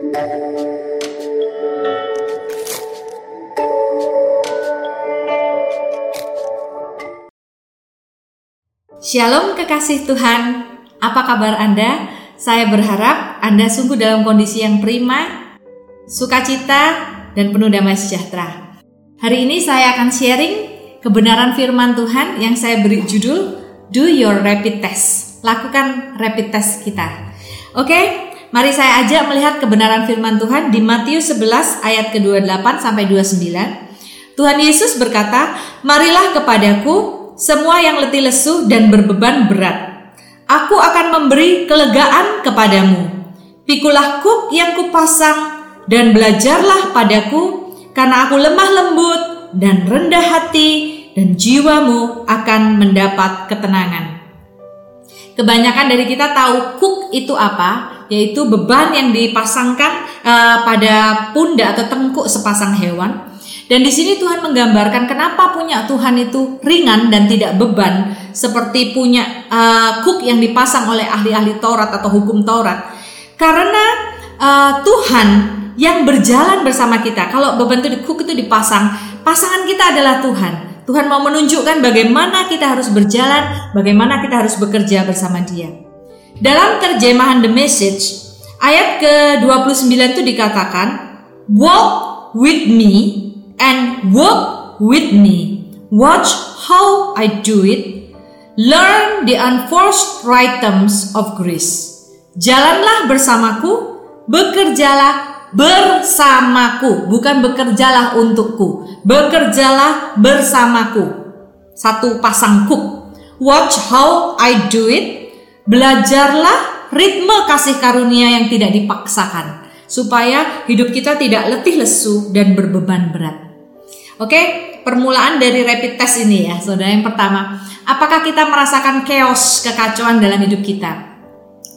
Shalom kekasih Tuhan, apa kabar Anda? Saya berharap Anda sungguh dalam kondisi yang prima, sukacita, dan penuh damai sejahtera. Hari ini saya akan sharing kebenaran firman Tuhan yang saya beri judul Do Your Rapid Test. Lakukan rapid test kita. Oke, mari saya ajak melihat kebenaran firman Tuhan di Matius 11 ayat ke-28 sampai 29. Tuhan Yesus berkata, "Marilah kepadaku semua yang letih lesu dan berbeban berat. Aku akan memberi kelegaan kepadamu. Pikulah kuk yang kupasang dan belajarlah padaku karena aku lemah lembut dan rendah hati dan jiwamu akan mendapat ketenangan. Kebanyakan dari kita tahu kuk itu apa, yaitu beban yang dipasangkan uh, pada pundak atau tengkuk sepasang hewan dan di sini Tuhan menggambarkan kenapa punya Tuhan itu ringan dan tidak beban seperti punya uh, kuk yang dipasang oleh ahli-ahli Taurat atau hukum Taurat. Karena uh, Tuhan yang berjalan bersama kita. Kalau beban itu di kuk itu dipasang, pasangan kita adalah Tuhan. Tuhan mau menunjukkan bagaimana kita harus berjalan, bagaimana kita harus bekerja bersama Dia. Dalam terjemahan The Message, ayat ke-29 itu dikatakan, "Walk with me and work with me. Watch how I do it. Learn the unforced rhythms of grace. Jalanlah bersamaku, bekerjalah bersamaku, bukan bekerjalah untukku. Bekerjalah bersamaku. Satu pasang kuk. Watch how I do it. Belajarlah ritme kasih karunia yang tidak dipaksakan supaya hidup kita tidak letih lesu dan berbeban berat. Oke, permulaan dari rapid test ini ya, saudara. Yang pertama, apakah kita merasakan chaos, kekacauan dalam hidup kita?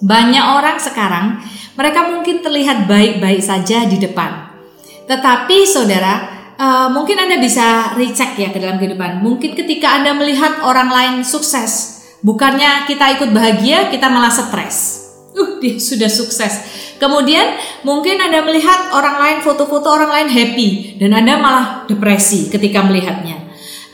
Banyak orang sekarang, mereka mungkin terlihat baik-baik saja di depan. Tetapi saudara, uh, mungkin Anda bisa recheck ya ke dalam kehidupan. Mungkin ketika Anda melihat orang lain sukses, bukannya kita ikut bahagia, kita malah stres. Uh, dia sudah sukses Kemudian mungkin Anda melihat orang lain foto-foto orang lain happy dan Anda malah depresi ketika melihatnya.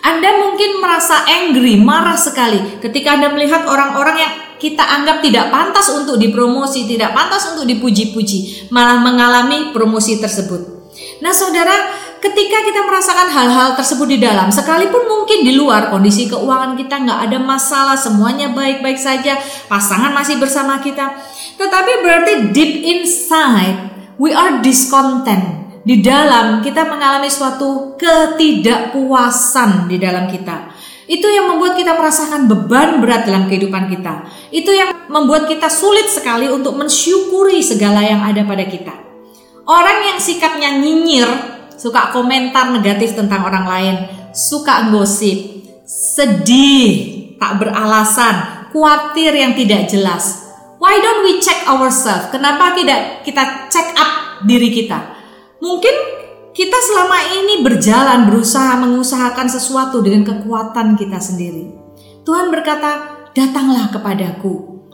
Anda mungkin merasa angry, marah sekali ketika Anda melihat orang-orang yang kita anggap tidak pantas untuk dipromosi, tidak pantas untuk dipuji-puji, malah mengalami promosi tersebut. Nah, saudara, ketika kita merasakan hal-hal tersebut di dalam, sekalipun mungkin di luar kondisi keuangan kita nggak ada masalah, semuanya baik-baik saja, pasangan masih bersama kita, tetapi berarti deep inside we are discontent. Di dalam kita mengalami suatu ketidakpuasan di dalam kita. Itu yang membuat kita merasakan beban berat dalam kehidupan kita. Itu yang membuat kita sulit sekali untuk mensyukuri segala yang ada pada kita. Orang yang sikapnya nyinyir, suka komentar negatif tentang orang lain, suka gosip, sedih, tak beralasan, khawatir yang tidak jelas, Why don't we check ourselves? Kenapa tidak kita check up diri kita? Mungkin kita selama ini berjalan berusaha mengusahakan sesuatu dengan kekuatan kita sendiri. Tuhan berkata, "Datanglah kepadaku,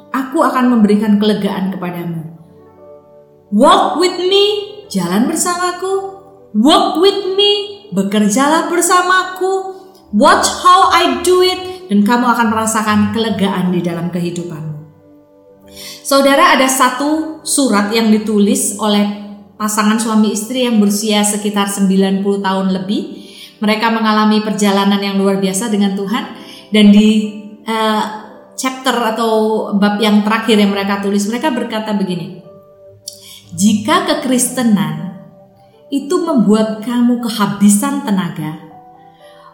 aku akan memberikan kelegaan kepadamu." Walk with me, jalan bersamaku. Walk with me, bekerjalah bersamaku. Watch how I do it, dan kamu akan merasakan kelegaan di dalam kehidupanmu. Saudara ada satu surat yang ditulis oleh pasangan suami istri yang berusia sekitar 90 tahun lebih. Mereka mengalami perjalanan yang luar biasa dengan Tuhan dan di uh, chapter atau bab yang terakhir yang mereka tulis mereka berkata begini. Jika kekristenan itu membuat kamu kehabisan tenaga,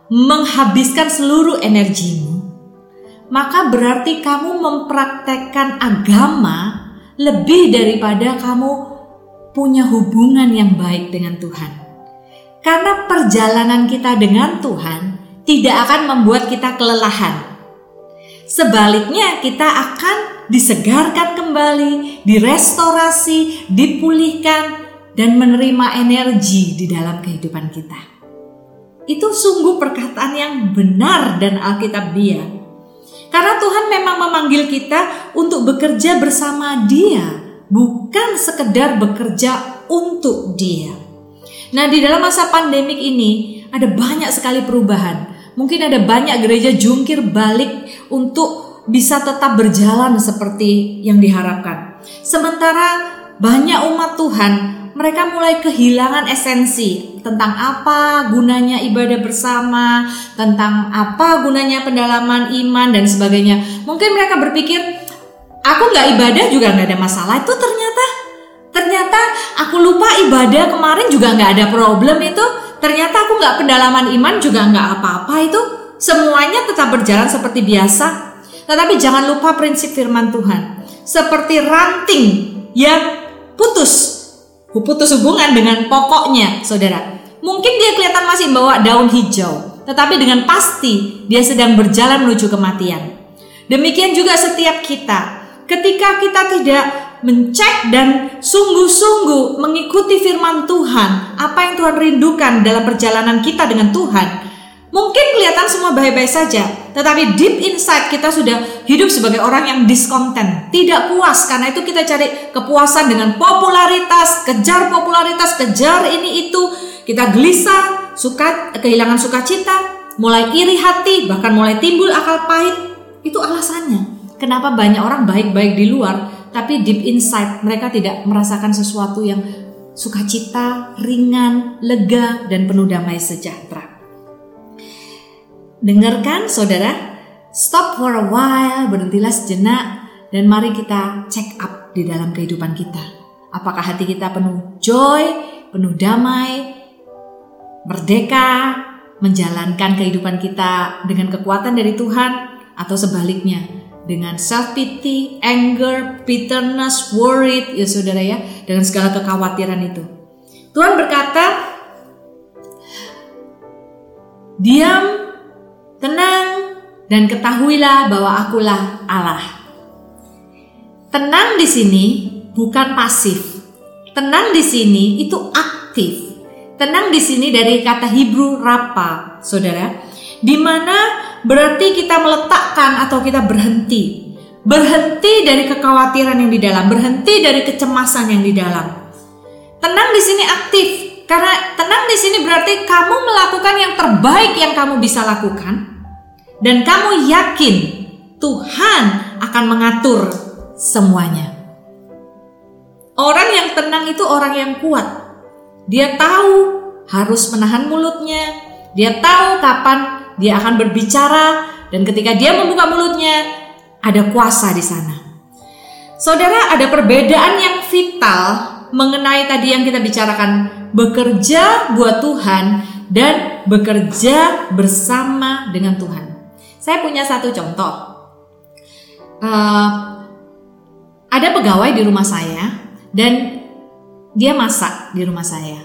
menghabiskan seluruh energimu, maka berarti kamu mempraktekkan agama lebih daripada kamu punya hubungan yang baik dengan Tuhan. Karena perjalanan kita dengan Tuhan tidak akan membuat kita kelelahan. Sebaliknya, kita akan disegarkan kembali, direstorasi, dipulihkan, dan menerima energi di dalam kehidupan kita. Itu sungguh perkataan yang benar dan alkitabiah. Karena Tuhan memang memanggil kita untuk bekerja bersama Dia, bukan sekedar bekerja untuk dia. Nah, di dalam masa pandemik ini ada banyak sekali perubahan. Mungkin ada banyak gereja jungkir balik untuk bisa tetap berjalan seperti yang diharapkan. Sementara banyak umat Tuhan mereka mulai kehilangan esensi tentang apa gunanya ibadah bersama, tentang apa gunanya pendalaman iman dan sebagainya. Mungkin mereka berpikir, aku nggak ibadah juga nggak ada masalah. Itu ternyata, ternyata aku lupa ibadah kemarin juga nggak ada problem itu. Ternyata aku nggak pendalaman iman juga nggak apa-apa itu. Semuanya tetap berjalan seperti biasa. Tetapi jangan lupa prinsip firman Tuhan. Seperti ranting yang putus putus hubungan dengan pokoknya, saudara. Mungkin dia kelihatan masih bawa daun hijau, tetapi dengan pasti dia sedang berjalan menuju kematian. Demikian juga setiap kita, ketika kita tidak mencek dan sungguh-sungguh mengikuti firman Tuhan, apa yang Tuhan rindukan dalam perjalanan kita dengan Tuhan, Mungkin kelihatan semua baik-baik saja, tetapi deep inside kita sudah hidup sebagai orang yang diskonten, tidak puas karena itu kita cari kepuasan dengan popularitas, kejar popularitas, kejar ini itu, kita gelisah, suka kehilangan sukacita, mulai iri hati, bahkan mulai timbul akal pahit. Itu alasannya. Kenapa banyak orang baik-baik di luar, tapi deep inside mereka tidak merasakan sesuatu yang sukacita, ringan, lega, dan penuh damai sejahtera. Dengarkan saudara, stop for a while, berhentilah sejenak dan mari kita check up di dalam kehidupan kita. Apakah hati kita penuh joy, penuh damai, merdeka, menjalankan kehidupan kita dengan kekuatan dari Tuhan atau sebaliknya dengan self pity, anger, bitterness, worried ya saudara ya dengan segala kekhawatiran itu. Tuhan berkata, diam Tenang dan ketahuilah bahwa akulah Allah. Tenang di sini bukan pasif. Tenang di sini itu aktif. Tenang di sini dari kata Hebrew rapa, saudara, di mana berarti kita meletakkan atau kita berhenti. Berhenti dari kekhawatiran yang di dalam, berhenti dari kecemasan yang di dalam. Tenang di sini aktif, karena tenang di sini berarti kamu melakukan yang terbaik yang kamu bisa lakukan dan kamu yakin Tuhan akan mengatur semuanya. Orang yang tenang itu orang yang kuat. Dia tahu harus menahan mulutnya, dia tahu kapan dia akan berbicara dan ketika dia membuka mulutnya ada kuasa di sana. Saudara, ada perbedaan yang vital mengenai tadi yang kita bicarakan bekerja buat Tuhan dan bekerja bersama dengan Tuhan. Saya punya satu contoh. Uh, ada pegawai di rumah saya dan dia masak di rumah saya.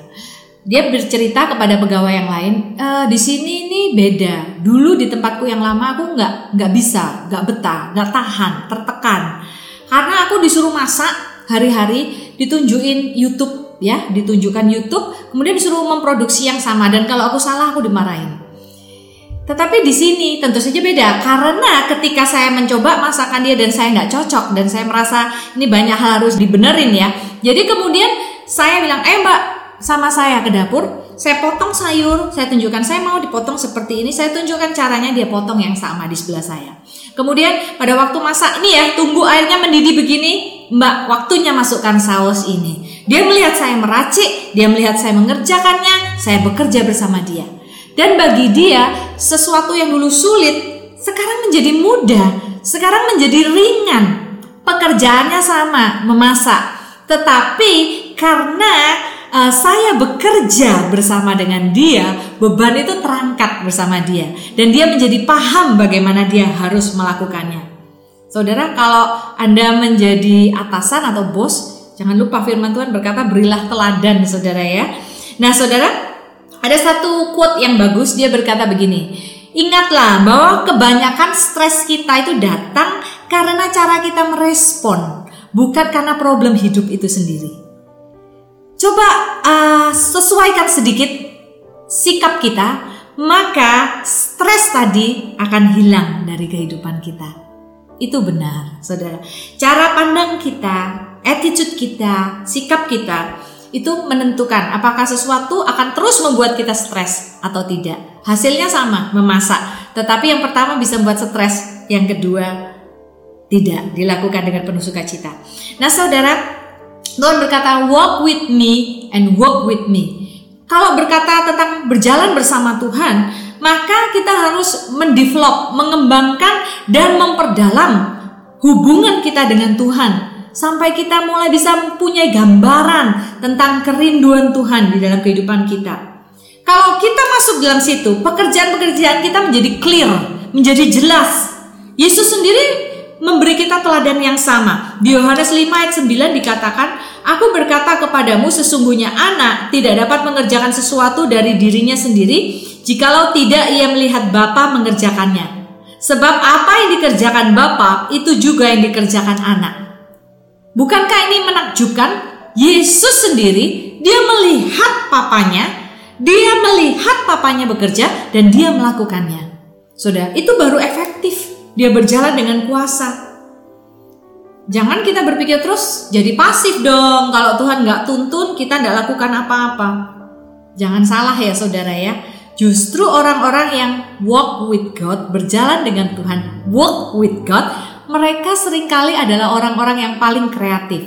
Dia bercerita kepada pegawai yang lain, e, di sini ini beda. Dulu di tempatku yang lama aku nggak nggak bisa, nggak betah, nggak tahan, tertekan. Karena aku disuruh masak hari-hari, ditunjukin YouTube ya, ditunjukkan YouTube, kemudian disuruh memproduksi yang sama dan kalau aku salah aku dimarahin. Tetapi di sini tentu saja beda karena ketika saya mencoba masakan dia dan saya nggak cocok dan saya merasa ini banyak hal harus dibenerin ya. Jadi kemudian saya bilang, eh mbak sama saya ke dapur, saya potong sayur, saya tunjukkan saya mau dipotong seperti ini, saya tunjukkan caranya dia potong yang sama di sebelah saya. Kemudian pada waktu masak ini ya, tunggu airnya mendidih begini, mbak waktunya masukkan saus ini. Dia melihat saya meracik, dia melihat saya mengerjakannya, saya bekerja bersama dia. Dan bagi dia, sesuatu yang dulu sulit sekarang menjadi mudah, sekarang menjadi ringan. Pekerjaannya sama, memasak. Tetapi karena uh, saya bekerja bersama dengan dia, beban itu terangkat bersama dia dan dia menjadi paham bagaimana dia harus melakukannya. Saudara, kalau Anda menjadi atasan atau bos, jangan lupa firman Tuhan berkata berilah teladan, Saudara ya. Nah, Saudara, ada satu quote yang bagus, dia berkata begini, Ingatlah bahwa kebanyakan stres kita itu datang karena cara kita merespon, bukan karena problem hidup itu sendiri. Coba uh, sesuaikan sedikit sikap kita, maka stres tadi akan hilang dari kehidupan kita. Itu benar, saudara. Cara pandang kita attitude kita, sikap kita itu menentukan apakah sesuatu akan terus membuat kita stres atau tidak. Hasilnya sama, memasak. Tetapi yang pertama bisa membuat stres, yang kedua tidak dilakukan dengan penuh sukacita. Nah, Saudara, Tuhan berkata, "Walk with me and walk with me." Kalau berkata tentang berjalan bersama Tuhan, maka kita harus mendevelop, mengembangkan dan memperdalam hubungan kita dengan Tuhan sampai kita mulai bisa mempunyai gambaran tentang kerinduan Tuhan di dalam kehidupan kita. Kalau kita masuk dalam situ, pekerjaan-pekerjaan kita menjadi clear, menjadi jelas. Yesus sendiri memberi kita teladan yang sama. Di Yohanes 5 ayat 9 dikatakan, Aku berkata kepadamu sesungguhnya anak tidak dapat mengerjakan sesuatu dari dirinya sendiri jikalau tidak ia melihat Bapa mengerjakannya. Sebab apa yang dikerjakan Bapa itu juga yang dikerjakan anak. Bukankah ini menakjubkan? Yesus sendiri, dia melihat papanya, dia melihat papanya bekerja dan dia melakukannya. Sudah, itu baru efektif. Dia berjalan dengan kuasa. Jangan kita berpikir terus jadi pasif dong. Kalau Tuhan nggak tuntun, kita nggak lakukan apa-apa. Jangan salah ya saudara ya. Justru orang-orang yang walk with God, berjalan dengan Tuhan, walk with God, mereka sering kali adalah orang-orang yang paling kreatif,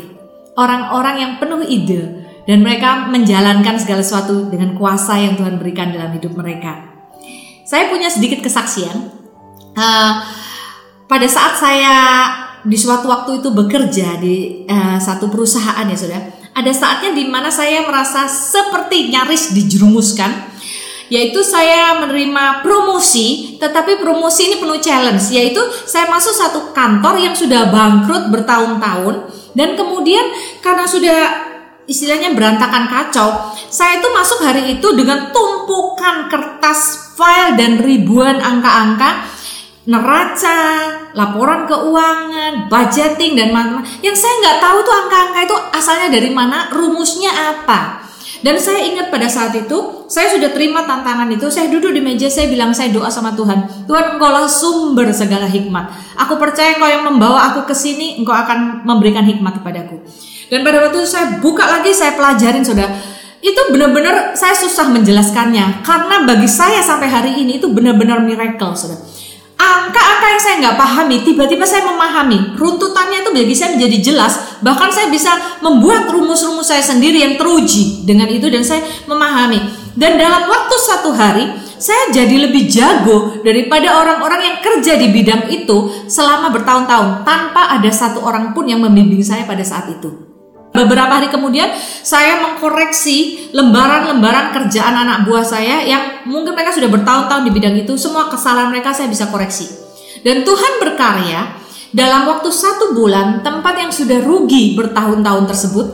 orang-orang yang penuh ide, dan mereka menjalankan segala sesuatu dengan kuasa yang Tuhan berikan dalam hidup mereka. Saya punya sedikit kesaksian. Uh, pada saat saya di suatu waktu itu bekerja di uh, satu perusahaan ya sudah, ada saatnya di mana saya merasa seperti nyaris dijerumuskan yaitu saya menerima promosi, tetapi promosi ini penuh challenge, yaitu saya masuk satu kantor yang sudah bangkrut bertahun-tahun dan kemudian karena sudah istilahnya berantakan kacau, saya itu masuk hari itu dengan tumpukan kertas file dan ribuan angka-angka neraca, laporan keuangan, budgeting dan mana yang saya nggak tahu tuh angka-angka itu asalnya dari mana, rumusnya apa. Dan saya ingat pada saat itu, saya sudah terima tantangan itu. Saya duduk di meja, saya bilang saya doa sama Tuhan. Tuhan, engkau lah sumber segala hikmat. Aku percaya engkau yang membawa aku ke sini, engkau akan memberikan hikmat kepadaku. Dan pada waktu itu saya buka lagi, saya pelajarin sudah. Itu benar-benar saya susah menjelaskannya. Karena bagi saya sampai hari ini itu benar-benar miracle, sudah angka-angka yang saya nggak pahami, tiba-tiba saya memahami. Runtutannya itu bagi saya menjadi jelas. Bahkan saya bisa membuat rumus-rumus saya sendiri yang teruji dengan itu dan saya memahami. Dan dalam waktu satu hari, saya jadi lebih jago daripada orang-orang yang kerja di bidang itu selama bertahun-tahun tanpa ada satu orang pun yang membimbing saya pada saat itu. Beberapa hari kemudian saya mengkoreksi lembaran-lembaran kerjaan anak buah saya yang mungkin mereka sudah bertahun-tahun di bidang itu, semua kesalahan mereka saya bisa koreksi. Dan Tuhan berkarya dalam waktu satu bulan tempat yang sudah rugi bertahun-tahun tersebut,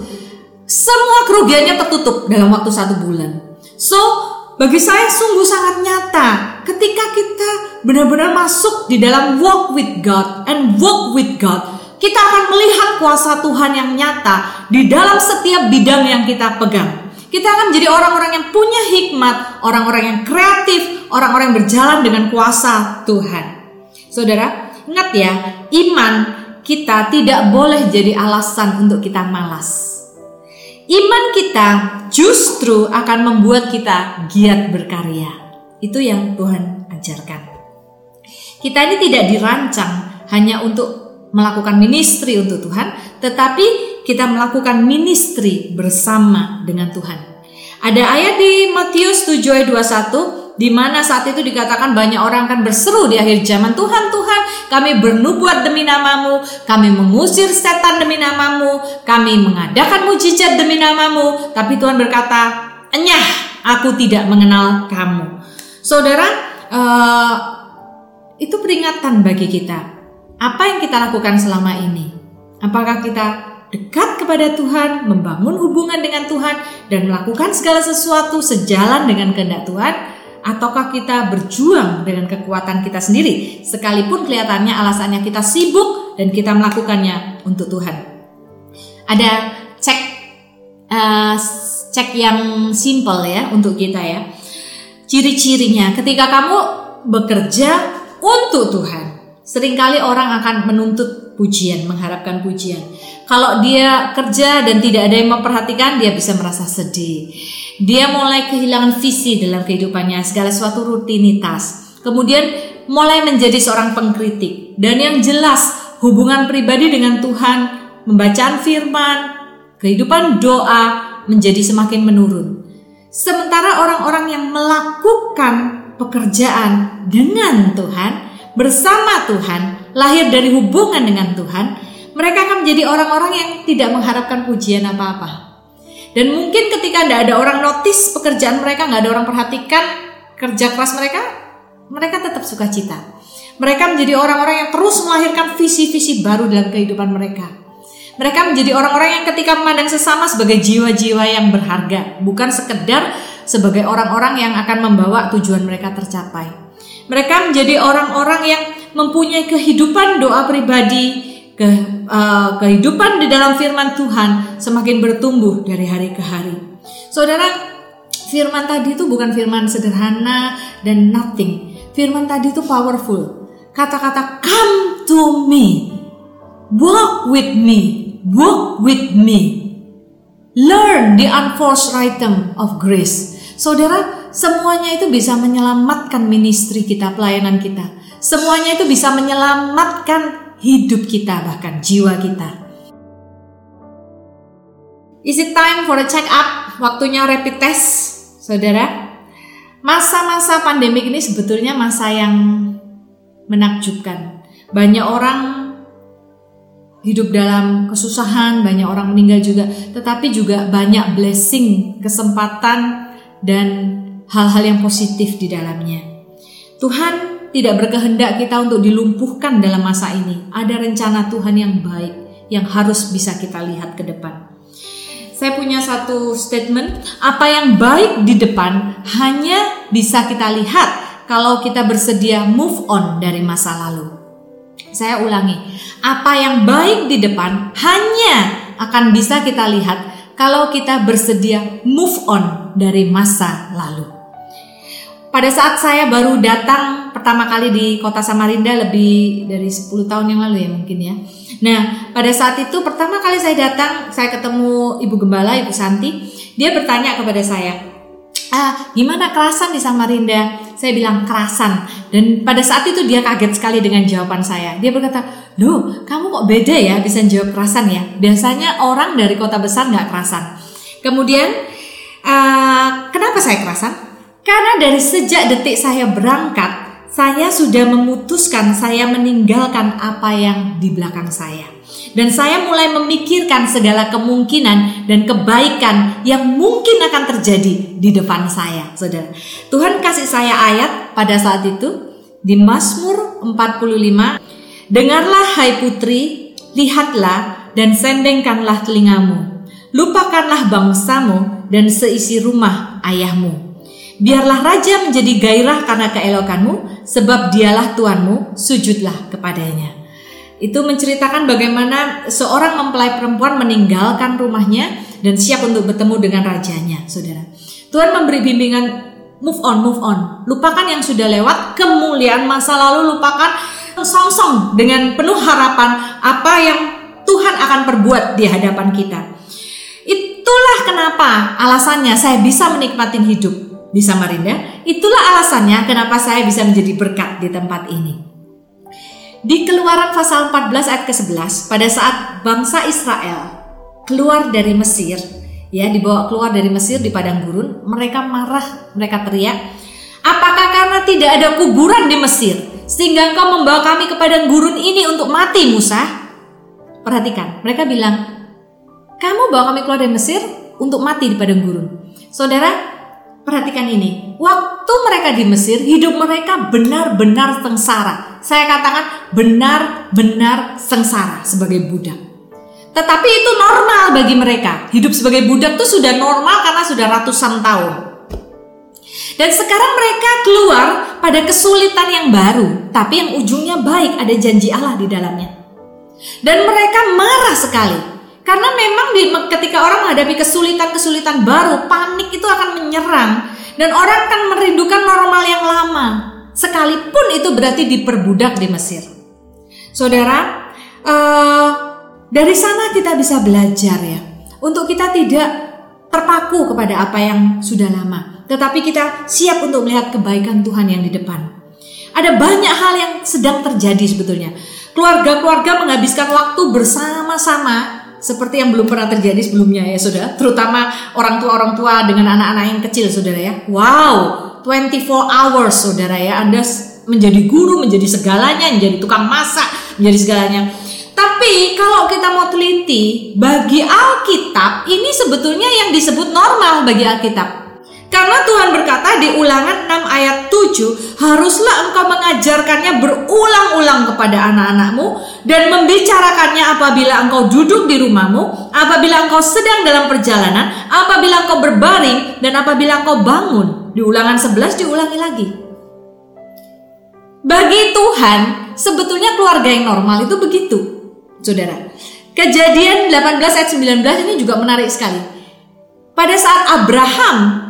semua kerugiannya tertutup dalam waktu satu bulan. So, bagi saya sungguh sangat nyata ketika kita benar-benar masuk di dalam walk with God and walk with God kita akan melihat kuasa Tuhan yang nyata di dalam setiap bidang yang kita pegang. Kita akan menjadi orang-orang yang punya hikmat, orang-orang yang kreatif, orang-orang yang berjalan dengan kuasa Tuhan. Saudara, ingat ya, iman kita tidak boleh jadi alasan untuk kita malas. Iman kita justru akan membuat kita giat berkarya. Itu yang Tuhan ajarkan. Kita ini tidak dirancang hanya untuk melakukan ministry untuk Tuhan, tetapi kita melakukan ministry bersama dengan Tuhan. Ada ayat di Matius 7 ayat 21 di mana saat itu dikatakan banyak orang akan berseru di akhir zaman Tuhan Tuhan kami bernubuat demi namamu kami mengusir setan demi namamu kami mengadakan mujizat demi namamu. Tapi Tuhan berkata enyah aku tidak mengenal kamu. Saudara uh, itu peringatan bagi kita apa yang kita lakukan selama ini? Apakah kita dekat kepada Tuhan, membangun hubungan dengan Tuhan, dan melakukan segala sesuatu sejalan dengan kehendak Tuhan? Ataukah kita berjuang dengan kekuatan kita sendiri, sekalipun kelihatannya alasannya kita sibuk dan kita melakukannya untuk Tuhan? Ada cek uh, cek yang simple ya untuk kita ya. Ciri-cirinya ketika kamu bekerja untuk Tuhan, Seringkali orang akan menuntut pujian, mengharapkan pujian. Kalau dia kerja dan tidak ada yang memperhatikan, dia bisa merasa sedih. Dia mulai kehilangan visi dalam kehidupannya, segala suatu rutinitas. Kemudian mulai menjadi seorang pengkritik. Dan yang jelas, hubungan pribadi dengan Tuhan, membacaan firman, kehidupan doa menjadi semakin menurun. Sementara orang-orang yang melakukan pekerjaan dengan Tuhan, bersama Tuhan, lahir dari hubungan dengan Tuhan, mereka akan menjadi orang-orang yang tidak mengharapkan pujian apa-apa. Dan mungkin ketika tidak ada orang notice pekerjaan mereka, nggak ada orang perhatikan kerja keras mereka, mereka tetap suka cita. Mereka menjadi orang-orang yang terus melahirkan visi-visi baru dalam kehidupan mereka. Mereka menjadi orang-orang yang ketika memandang sesama sebagai jiwa-jiwa yang berharga, bukan sekedar sebagai orang-orang yang akan membawa tujuan mereka tercapai. Mereka menjadi orang-orang yang mempunyai kehidupan doa pribadi, ke, uh, kehidupan di dalam firman Tuhan semakin bertumbuh dari hari ke hari. Saudara, firman tadi itu bukan firman sederhana dan nothing. Firman tadi itu powerful. Kata-kata come to me. Walk with me. Walk with me. Learn the unforced rhythm of grace. Saudara, semuanya itu bisa menyelamatkan ministry kita, pelayanan kita. Semuanya itu bisa menyelamatkan hidup kita, bahkan jiwa kita. Is it time for a check up? Waktunya rapid test, saudara. Masa-masa pandemik ini sebetulnya masa yang menakjubkan. Banyak orang hidup dalam kesusahan, banyak orang meninggal juga, tetapi juga banyak blessing, kesempatan, dan hal-hal yang positif di dalamnya. Tuhan tidak berkehendak kita untuk dilumpuhkan dalam masa ini. Ada rencana Tuhan yang baik yang harus bisa kita lihat ke depan. Saya punya satu statement, apa yang baik di depan hanya bisa kita lihat kalau kita bersedia move on dari masa lalu. Saya ulangi, apa yang baik di depan hanya akan bisa kita lihat kalau kita bersedia move on dari masa lalu. Pada saat saya baru datang pertama kali di kota Samarinda lebih dari 10 tahun yang lalu ya mungkin ya. Nah, pada saat itu pertama kali saya datang, saya ketemu Ibu Gembala, Ibu Santi. Dia bertanya kepada saya, ah, gimana kerasan di Samarinda? Saya bilang kerasan. Dan pada saat itu dia kaget sekali dengan jawaban saya. Dia berkata, loh kamu kok beda ya bisa jawab kerasan ya? Biasanya orang dari kota besar nggak kerasan. Kemudian, uh, kenapa saya kerasan? Karena dari sejak detik saya berangkat, saya sudah memutuskan saya meninggalkan apa yang di belakang saya. Dan saya mulai memikirkan segala kemungkinan dan kebaikan yang mungkin akan terjadi di depan saya, Saudara. Tuhan kasih saya ayat pada saat itu di Mazmur 45, "Dengarlah hai putri, lihatlah dan sendengkanlah telingamu. Lupakanlah bangsamu dan seisi rumah ayahmu." Biarlah raja menjadi gairah karena keelokanmu, sebab dialah Tuanmu, sujudlah kepadanya. Itu menceritakan bagaimana seorang mempelai perempuan meninggalkan rumahnya dan siap untuk bertemu dengan rajanya, saudara. Tuhan memberi bimbingan move on, move on. Lupakan yang sudah lewat, kemuliaan masa lalu lupakan, song-song dengan penuh harapan apa yang Tuhan akan perbuat di hadapan kita. Itulah kenapa alasannya saya bisa menikmati hidup di Samarinda, itulah alasannya kenapa saya bisa menjadi berkat di tempat ini. Di keluaran pasal 14 ayat ke-11, pada saat bangsa Israel keluar dari Mesir, ya dibawa keluar dari Mesir di padang gurun, mereka marah, mereka teriak, "Apakah karena tidak ada kuburan di Mesir sehingga engkau membawa kami ke padang gurun ini untuk mati, Musa?" Perhatikan, mereka bilang, "Kamu bawa kami keluar dari Mesir untuk mati di padang gurun." Saudara, Perhatikan ini, waktu mereka di Mesir, hidup mereka benar-benar sengsara. Saya katakan benar-benar sengsara sebagai budak. Tetapi itu normal bagi mereka. Hidup sebagai budak itu sudah normal karena sudah ratusan tahun. Dan sekarang mereka keluar pada kesulitan yang baru, tapi yang ujungnya baik, ada janji Allah di dalamnya. Dan mereka marah sekali karena memang di, ketika orang menghadapi kesulitan-kesulitan baru, panik itu akan menyerang dan orang akan merindukan normal yang lama. Sekalipun itu berarti diperbudak di Mesir. Saudara, uh, Dari sana kita bisa belajar ya, untuk kita tidak terpaku kepada apa yang sudah lama, tetapi kita siap untuk melihat kebaikan Tuhan yang di depan. Ada banyak hal yang sedang terjadi sebetulnya. Keluarga-keluarga menghabiskan waktu bersama-sama seperti yang belum pernah terjadi sebelumnya ya saudara, terutama orang tua-orang tua dengan anak-anak yang kecil saudara ya. Wow, 24 hours saudara ya, Anda menjadi guru, menjadi segalanya, menjadi tukang masak, menjadi segalanya. Tapi kalau kita mau teliti, bagi Alkitab ini sebetulnya yang disebut normal bagi Alkitab. Karena Tuhan berkata di ulangan 6 ayat 7, haruslah engkau mengajarkannya berulang-ulang kepada anak-anakmu dan membicarakannya apabila engkau duduk di rumahmu, apabila engkau sedang dalam perjalanan, apabila engkau berbaring, dan apabila engkau bangun. Di ulangan 11 diulangi lagi. Bagi Tuhan, sebetulnya keluarga yang normal itu begitu. Saudara, kejadian 18 ayat 19 ini juga menarik sekali. Pada saat Abraham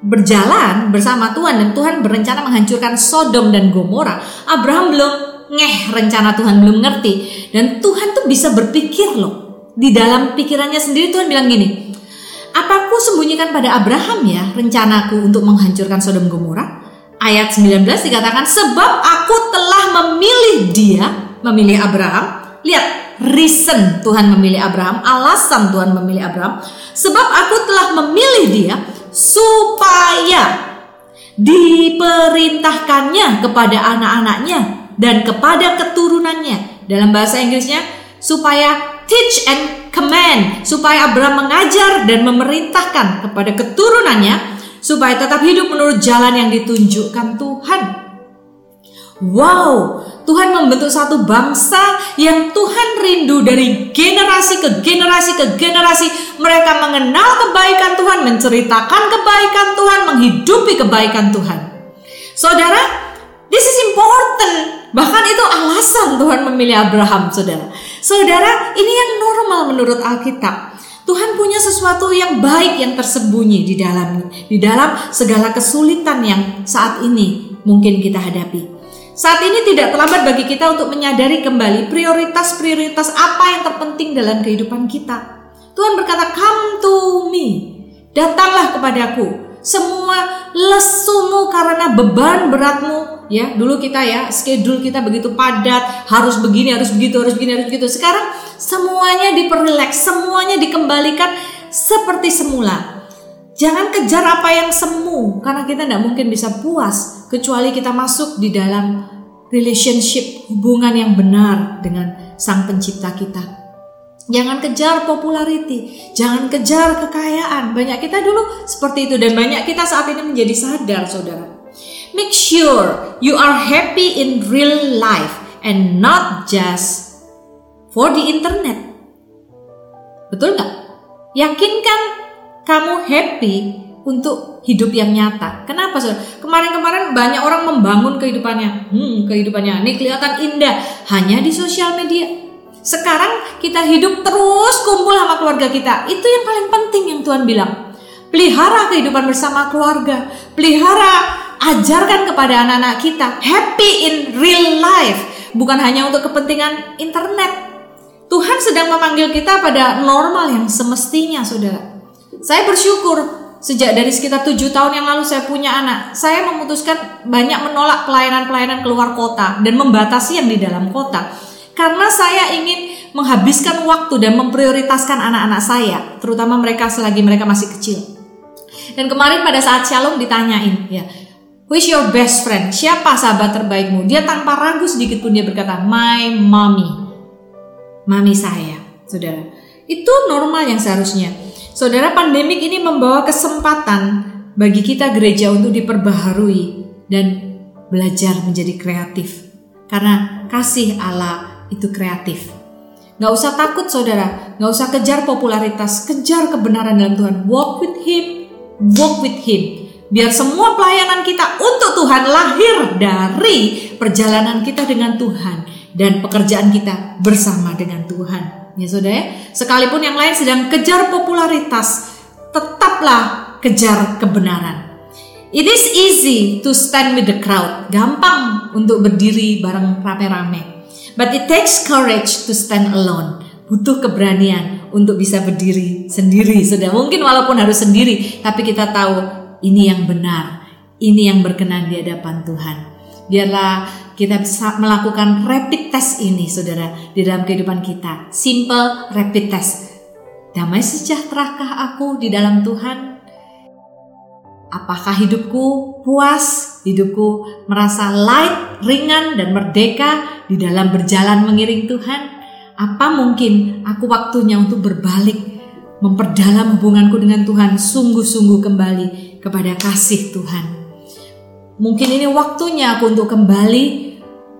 berjalan bersama Tuhan dan Tuhan berencana menghancurkan Sodom dan Gomora, Abraham belum ngeh rencana Tuhan belum ngerti dan Tuhan tuh bisa berpikir loh. Di dalam pikirannya sendiri Tuhan bilang gini, Apaku sembunyikan pada Abraham ya rencanaku untuk menghancurkan Sodom Gomora? ayat 19 dikatakan sebab aku telah memilih dia, memilih Abraham. Lihat, reason Tuhan memilih Abraham, alasan Tuhan memilih Abraham, sebab aku telah memilih dia supaya diperintahkannya kepada anak-anaknya dan kepada keturunannya. Dalam bahasa Inggrisnya supaya teach and command, supaya Abraham mengajar dan memerintahkan kepada keturunannya supaya tetap hidup menurut jalan yang ditunjukkan Tuhan. Wow, Tuhan membentuk satu bangsa yang Tuhan rindu dari generasi ke generasi ke generasi. Mereka mengenal kebaikan Tuhan, menceritakan kebaikan Tuhan, menghidupi kebaikan Tuhan. Saudara, this is important. Bahkan itu alasan Tuhan memilih Abraham, saudara. Saudara, ini yang normal menurut Alkitab. Tuhan punya sesuatu yang baik yang tersembunyi di dalamnya, di dalam segala kesulitan yang saat ini mungkin kita hadapi. Saat ini tidak terlambat bagi kita untuk menyadari kembali prioritas-prioritas apa yang terpenting dalam kehidupan kita. Tuhan berkata, "Come to me." Datanglah kepadaku. Semua lesumu karena beban beratmu, ya. Dulu kita ya, schedule kita begitu padat, harus begini, harus begitu, harus begini, harus begitu. Sekarang Semuanya diperleks, semuanya dikembalikan seperti semula. Jangan kejar apa yang semu, karena kita tidak mungkin bisa puas kecuali kita masuk di dalam relationship, hubungan yang benar dengan Sang Pencipta kita. Jangan kejar popularity, jangan kejar kekayaan. Banyak kita dulu seperti itu dan banyak kita saat ini menjadi sadar, saudara. Make sure you are happy in real life and not just for the internet. Betul nggak? Yakinkan kamu happy untuk hidup yang nyata. Kenapa sih? Kemarin-kemarin banyak orang membangun kehidupannya. Hmm, kehidupannya ini kelihatan indah hanya di sosial media. Sekarang kita hidup terus kumpul sama keluarga kita. Itu yang paling penting yang Tuhan bilang. Pelihara kehidupan bersama keluarga. Pelihara ajarkan kepada anak-anak kita happy in real life, bukan hanya untuk kepentingan internet. Tuhan sedang memanggil kita pada normal yang semestinya, saudara. Saya bersyukur sejak dari sekitar tujuh tahun yang lalu saya punya anak. Saya memutuskan banyak menolak pelayanan-pelayanan keluar kota dan membatasi yang di dalam kota. Karena saya ingin menghabiskan waktu dan memprioritaskan anak-anak saya, terutama mereka selagi mereka masih kecil. Dan kemarin pada saat Shalom ditanyain, ya, Who is your best friend? Siapa sahabat terbaikmu? Dia tanpa ragu sedikit pun dia berkata, My mommy mami saya, saudara. Itu normal yang seharusnya. Saudara, pandemik ini membawa kesempatan bagi kita gereja untuk diperbaharui dan belajar menjadi kreatif. Karena kasih Allah itu kreatif. Gak usah takut saudara, gak usah kejar popularitas, kejar kebenaran dalam Tuhan. Walk with Him, walk with Him. Biar semua pelayanan kita untuk Tuhan lahir dari perjalanan kita dengan Tuhan dan pekerjaan kita bersama dengan Tuhan. Ya saudara, ya. sekalipun yang lain sedang kejar popularitas, tetaplah kejar kebenaran. It is easy to stand with the crowd. Gampang untuk berdiri bareng rame-rame. But it takes courage to stand alone. butuh keberanian untuk bisa berdiri sendiri. Sudah mungkin walaupun harus sendiri, tapi kita tahu ini yang benar, ini yang berkenan di hadapan Tuhan. Biarlah kita bisa melakukan rapid test ini, saudara, di dalam kehidupan kita. Simple rapid test. Damai sejahterakah aku di dalam Tuhan? Apakah hidupku puas, hidupku merasa light, ringan, dan merdeka di dalam berjalan mengiring Tuhan? Apa mungkin aku waktunya untuk berbalik, memperdalam hubunganku dengan Tuhan sungguh-sungguh kembali kepada kasih Tuhan. Mungkin ini waktunya aku untuk kembali,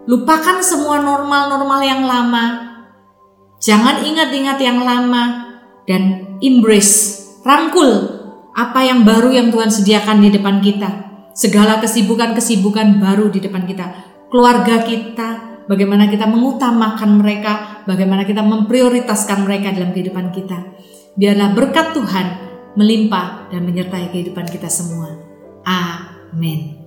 lupakan semua normal-normal yang lama. Jangan ingat-ingat yang lama dan embrace, rangkul apa yang baru yang Tuhan sediakan di depan kita. Segala kesibukan-kesibukan baru di depan kita. Keluarga kita, bagaimana kita mengutamakan mereka, bagaimana kita memprioritaskan mereka dalam kehidupan kita. Biarlah berkat Tuhan melimpah dan menyertai kehidupan kita semua. Amin.